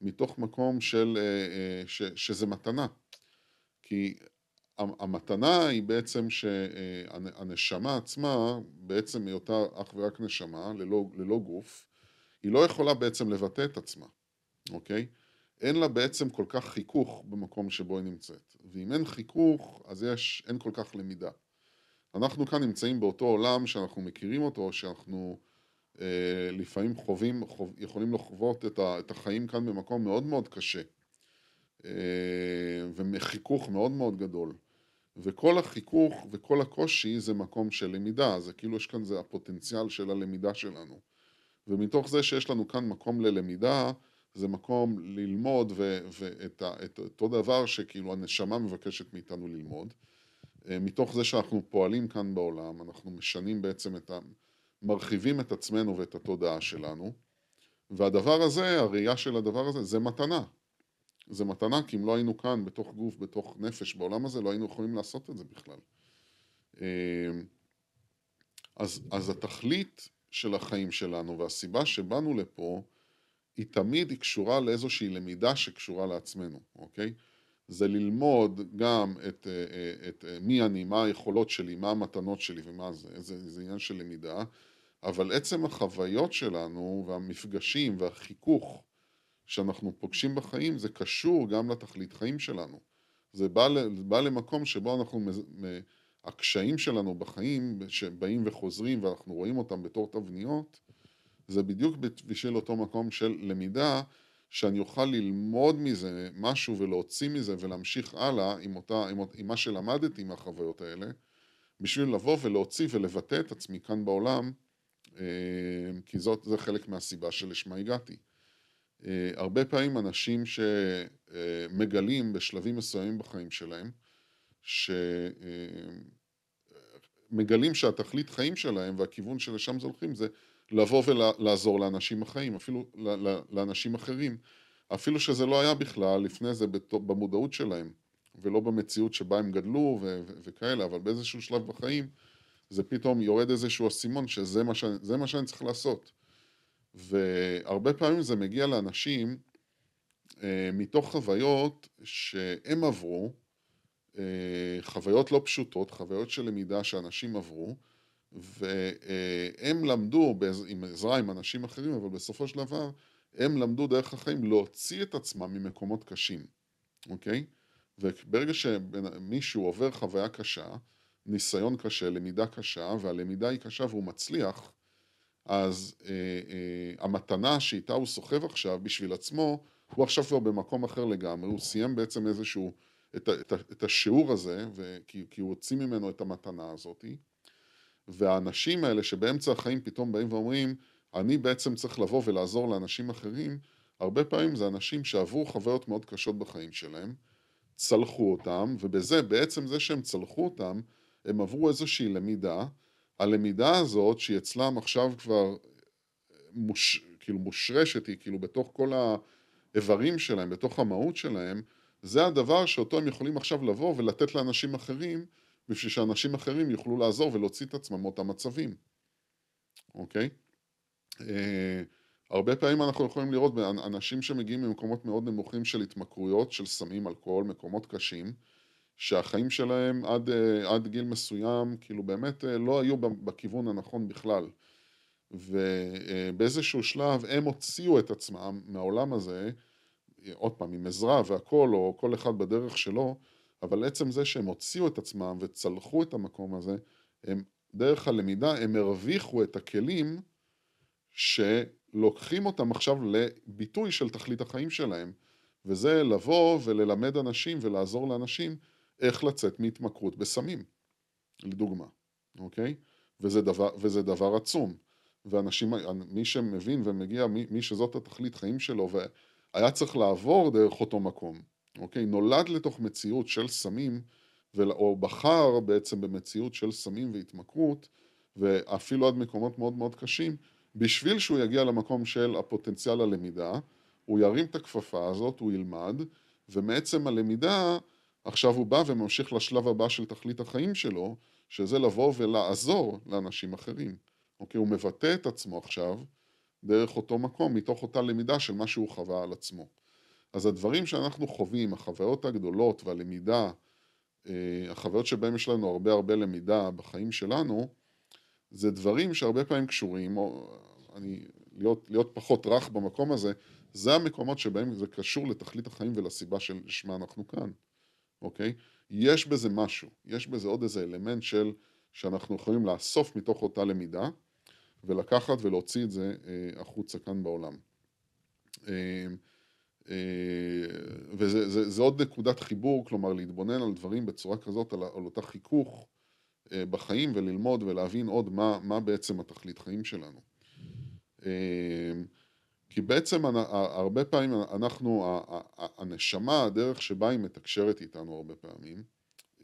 מתוך מקום של, ש, שזה מתנה. כי המתנה היא בעצם שהנשמה עצמה, בעצם היותה אך ורק נשמה, ללא, ללא גוף, היא לא יכולה בעצם לבטא את עצמה, אוקיי? אין לה בעצם כל כך חיכוך במקום שבו היא נמצאת. ואם אין חיכוך, אז יש, אין כל כך למידה. אנחנו כאן נמצאים באותו עולם שאנחנו מכירים אותו, שאנחנו אה, לפעמים חווים, חוב, יכולים לחוות את, ה, את החיים כאן במקום מאוד מאוד קשה. אה, מאוד מאוד גדול. וכל החיכוך וכל הקושי זה מקום של למידה, זה כאילו יש כאן, זה הפוטנציאל של הלמידה שלנו. ומתוך זה שיש לנו כאן מקום ללמידה, זה מקום ללמוד ו- ואת ה- את אותו דבר שכאילו הנשמה מבקשת מאיתנו ללמוד. אה, מתוך זה שאנחנו פועלים כאן בעולם, אנחנו משנים בעצם את ה... מרחיבים את עצמנו ואת התודעה שלנו, והדבר הזה, הראייה של הדבר הזה, זה מתנה. זה מתנה, כי אם לא היינו כאן, בתוך גוף, בתוך נפש, בעולם הזה, לא היינו יכולים לעשות את זה בכלל. אה, אז, אז התכלית של החיים שלנו והסיבה שבאנו לפה, היא תמיד היא קשורה לאיזושהי למידה שקשורה לעצמנו, אוקיי? זה ללמוד גם את, אה, את, את מי אני, מה היכולות שלי, מה המתנות שלי ומה זה, זה, זה עניין של למידה, אבל עצם החוויות שלנו והמפגשים והחיכוך שאנחנו פוגשים בחיים זה קשור גם לתכלית חיים שלנו. זה בא, בא למקום שבו אנחנו, הקשיים שלנו בחיים שבאים וחוזרים ואנחנו רואים אותם בתור תבניות, זה בדיוק בשביל אותו מקום של למידה, שאני אוכל ללמוד מזה משהו ולהוציא מזה ולהמשיך הלאה עם, אותה, עם, עם מה שלמדתי מהחוויות האלה, בשביל לבוא ולהוציא ולבטא את עצמי כאן בעולם, אה, כי זאת, זה חלק מהסיבה שלשמה הגעתי. אה, הרבה פעמים אנשים שמגלים בשלבים מסוימים בחיים שלהם, שמגלים שהתכלית חיים שלהם והכיוון שלשם זה הולכים זה לבוא ולעזור לאנשים החיים, אפילו לאנשים אחרים, אפילו שזה לא היה בכלל לפני זה במודעות שלהם, ולא במציאות שבה הם גדלו ו- ו- וכאלה, אבל באיזשהו שלב בחיים זה פתאום יורד איזשהו אסימון שזה מה, ש- מה שאני צריך לעשות. והרבה פעמים זה מגיע לאנשים אה, מתוך חוויות שהם עברו, אה, חוויות לא פשוטות, חוויות של למידה שאנשים עברו, והם למדו עם עזרה עם אנשים אחרים, אבל בסופו של דבר הם למדו דרך החיים להוציא את עצמם ממקומות קשים, אוקיי? וברגע שמישהו עובר חוויה קשה, ניסיון קשה, למידה קשה, והלמידה היא קשה והוא מצליח, אז אה, אה, המתנה שאיתה הוא סוחב עכשיו בשביל עצמו, הוא עכשיו כבר במקום אחר לגמרי, הוא סיים בעצם איזשהו, את, את, את השיעור הזה, וכי, כי הוא הוציא ממנו את המתנה הזאתי, והאנשים האלה שבאמצע החיים פתאום באים ואומרים, אני בעצם צריך לבוא ולעזור לאנשים אחרים, הרבה פעמים זה אנשים שעברו חוויות מאוד קשות בחיים שלהם, צלחו אותם, ובזה, בעצם זה שהם צלחו אותם, הם עברו איזושהי למידה, הלמידה הזאת שהיא אצלם עכשיו כבר מוש, כאילו מושרשת, היא כאילו בתוך כל האיברים שלהם, בתוך המהות שלהם, זה הדבר שאותו הם יכולים עכשיו לבוא ולתת לאנשים אחרים, בשביל שאנשים אחרים יוכלו לעזור ולהוציא את עצמם מאותם מצבים, אוקיי? אה, הרבה פעמים אנחנו יכולים לראות אנשים שמגיעים ממקומות מאוד נמוכים של התמכרויות, של סמים, אלכוהול, מקומות קשים, שהחיים שלהם עד, אה, עד גיל מסוים, כאילו באמת אה, לא היו בכיוון הנכון בכלל. ובאיזשהו שלב הם הוציאו את עצמם מהעולם הזה, עוד פעם, עם עזרה והכל, או כל אחד בדרך שלו, אבל עצם זה שהם הוציאו את עצמם וצלחו את המקום הזה, הם, דרך הלמידה, הם הרוויחו את הכלים שלוקחים אותם עכשיו לביטוי של תכלית החיים שלהם, וזה לבוא וללמד אנשים ולעזור לאנשים איך לצאת מהתמכרות בסמים, לדוגמה, אוקיי? וזה דבר, וזה דבר עצום. ואנשים, מי שמבין ומגיע, מי, מי שזאת התכלית חיים שלו, והיה צריך לעבור דרך אותו מקום, אוקיי? נולד לתוך מציאות של סמים, או בחר בעצם במציאות של סמים והתמכרות, ואפילו עד מקומות מאוד מאוד קשים, בשביל שהוא יגיע למקום של הפוטנציאל הלמידה, הוא ירים את הכפפה הזאת, הוא ילמד, ומעצם הלמידה, עכשיו הוא בא וממשיך לשלב הבא של תכלית החיים שלו, שזה לבוא ולעזור לאנשים אחרים. אוקיי? הוא מבטא את עצמו עכשיו דרך אותו מקום, מתוך אותה למידה של מה שהוא חווה על עצמו. אז הדברים שאנחנו חווים, החוויות הגדולות והלמידה, אה, החוויות שבהם יש לנו הרבה הרבה למידה בחיים שלנו, זה דברים שהרבה פעמים קשורים, או אני, להיות, להיות פחות רך במקום הזה, זה המקומות שבהם זה קשור לתכלית החיים ולסיבה של שמה אנחנו כאן, אוקיי? יש בזה משהו, יש בזה עוד איזה אלמנט של שאנחנו יכולים לאסוף מתוך אותה למידה, ולקחת ולהוציא את זה אה, החוצה כאן בעולם. אה, אה, וזה זה, זה עוד נקודת חיבור, כלומר להתבונן על דברים בצורה כזאת, על, על אותה חיכוך בחיים וללמוד ולהבין עוד מה, מה בעצם התכלית חיים שלנו. כי בעצם הרבה פעמים אנחנו, הנשמה, הדרך שבה היא מתקשרת איתנו הרבה פעמים,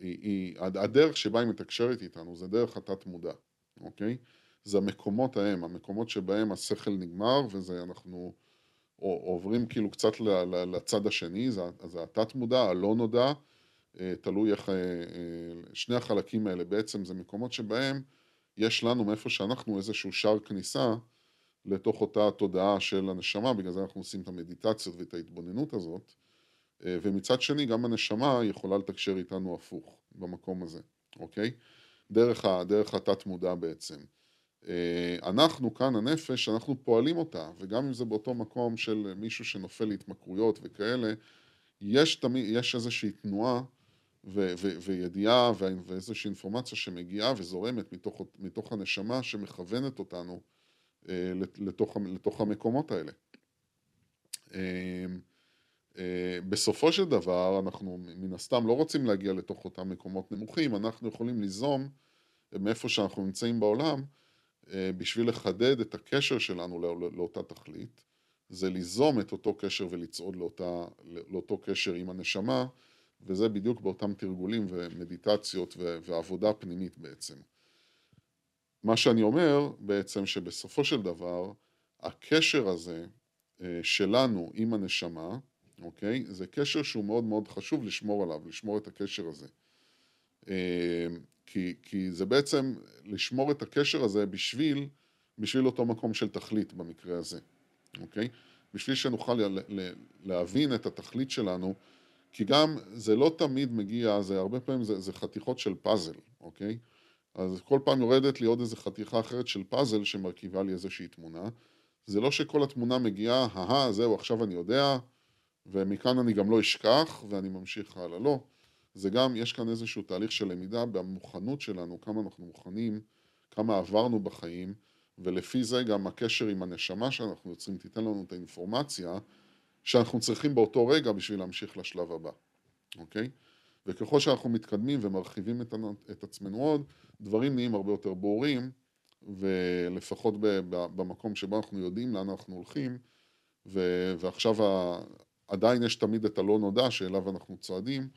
היא, היא, הדרך שבה היא מתקשרת איתנו זה דרך התת מודע, אוקיי? זה המקומות ההם, המקומות שבהם השכל נגמר וזה אנחנו עוברים כאילו קצת לצד השני, זה, זה התת מודע, הלא נודע, אה, תלוי איך, אה, אה, שני החלקים האלה בעצם זה מקומות שבהם יש לנו מאיפה שאנחנו איזשהו שער כניסה לתוך אותה תודעה של הנשמה, בגלל זה אנחנו עושים את המדיטציות ואת ההתבוננות הזאת, ומצד שני גם הנשמה יכולה לתקשר איתנו הפוך במקום הזה, אוקיי? דרך, דרך התת מודע בעצם. אה, אנחנו כאן הנפש, אנחנו פועלים אותה, וגם אם זה באותו מקום של מישהו שנופל להתמכרויות וכאלה, יש, תמיד, יש איזושהי תנועה ו- ו- וידיעה ואיזושהי אינפורמציה שמגיעה וזורמת מתוך, מתוך הנשמה שמכוונת אותנו אה, לתוך, לתוך המקומות האלה. אה, בסופו של דבר אנחנו מן הסתם לא רוצים להגיע לתוך אותם מקומות נמוכים, אנחנו יכולים ליזום מאיפה שאנחנו נמצאים בעולם אה, בשביל לחדד את הקשר שלנו לא, לאותה תכלית, זה ליזום את אותו קשר ולצעוד לאותה, לאותו קשר עם הנשמה, וזה בדיוק באותם תרגולים ומדיטציות ועבודה פנימית בעצם. מה שאני אומר בעצם שבסופו של דבר הקשר הזה אה, שלנו עם הנשמה, אוקיי? זה קשר שהוא מאוד מאוד חשוב לשמור עליו, לשמור את הקשר הזה. אה, כי, כי זה בעצם לשמור את הקשר הזה בשביל, בשביל אותו מקום של תכלית במקרה הזה, אוקיי? בשביל שנוכל להבין את התכלית שלנו, כי גם זה לא תמיד מגיע, זה הרבה פעמים זה, זה חתיכות של פאזל, אוקיי? אז כל פעם יורדת לי עוד איזה חתיכה אחרת של פאזל שמרכיבה לי איזושהי תמונה. זה לא שכל התמונה מגיעה, אהה, זהו, עכשיו אני יודע, ומכאן אני גם לא אשכח, ואני ממשיך הלאה. לא. זה גם, יש כאן איזשהו תהליך של למידה במוכנות שלנו, כמה אנחנו מוכנים, כמה עברנו בחיים, ולפי זה גם הקשר עם הנשמה שאנחנו יוצרים תיתן לנו את האינפורמציה שאנחנו צריכים באותו רגע בשביל להמשיך לשלב הבא, אוקיי? וככל שאנחנו מתקדמים ומרחיבים את, את עצמנו עוד, דברים נהיים הרבה יותר ברורים, ולפחות ב, ב, במקום שבו אנחנו יודעים לאן אנחנו הולכים, ו, ועכשיו ה, עדיין יש תמיד את הלא נודע שאליו אנחנו צועדים,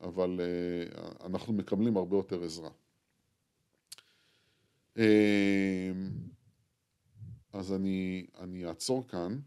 אבל אה, אנחנו מקבלים הרבה יותר עזרה. אה, אז אני, אני אעצור כאן.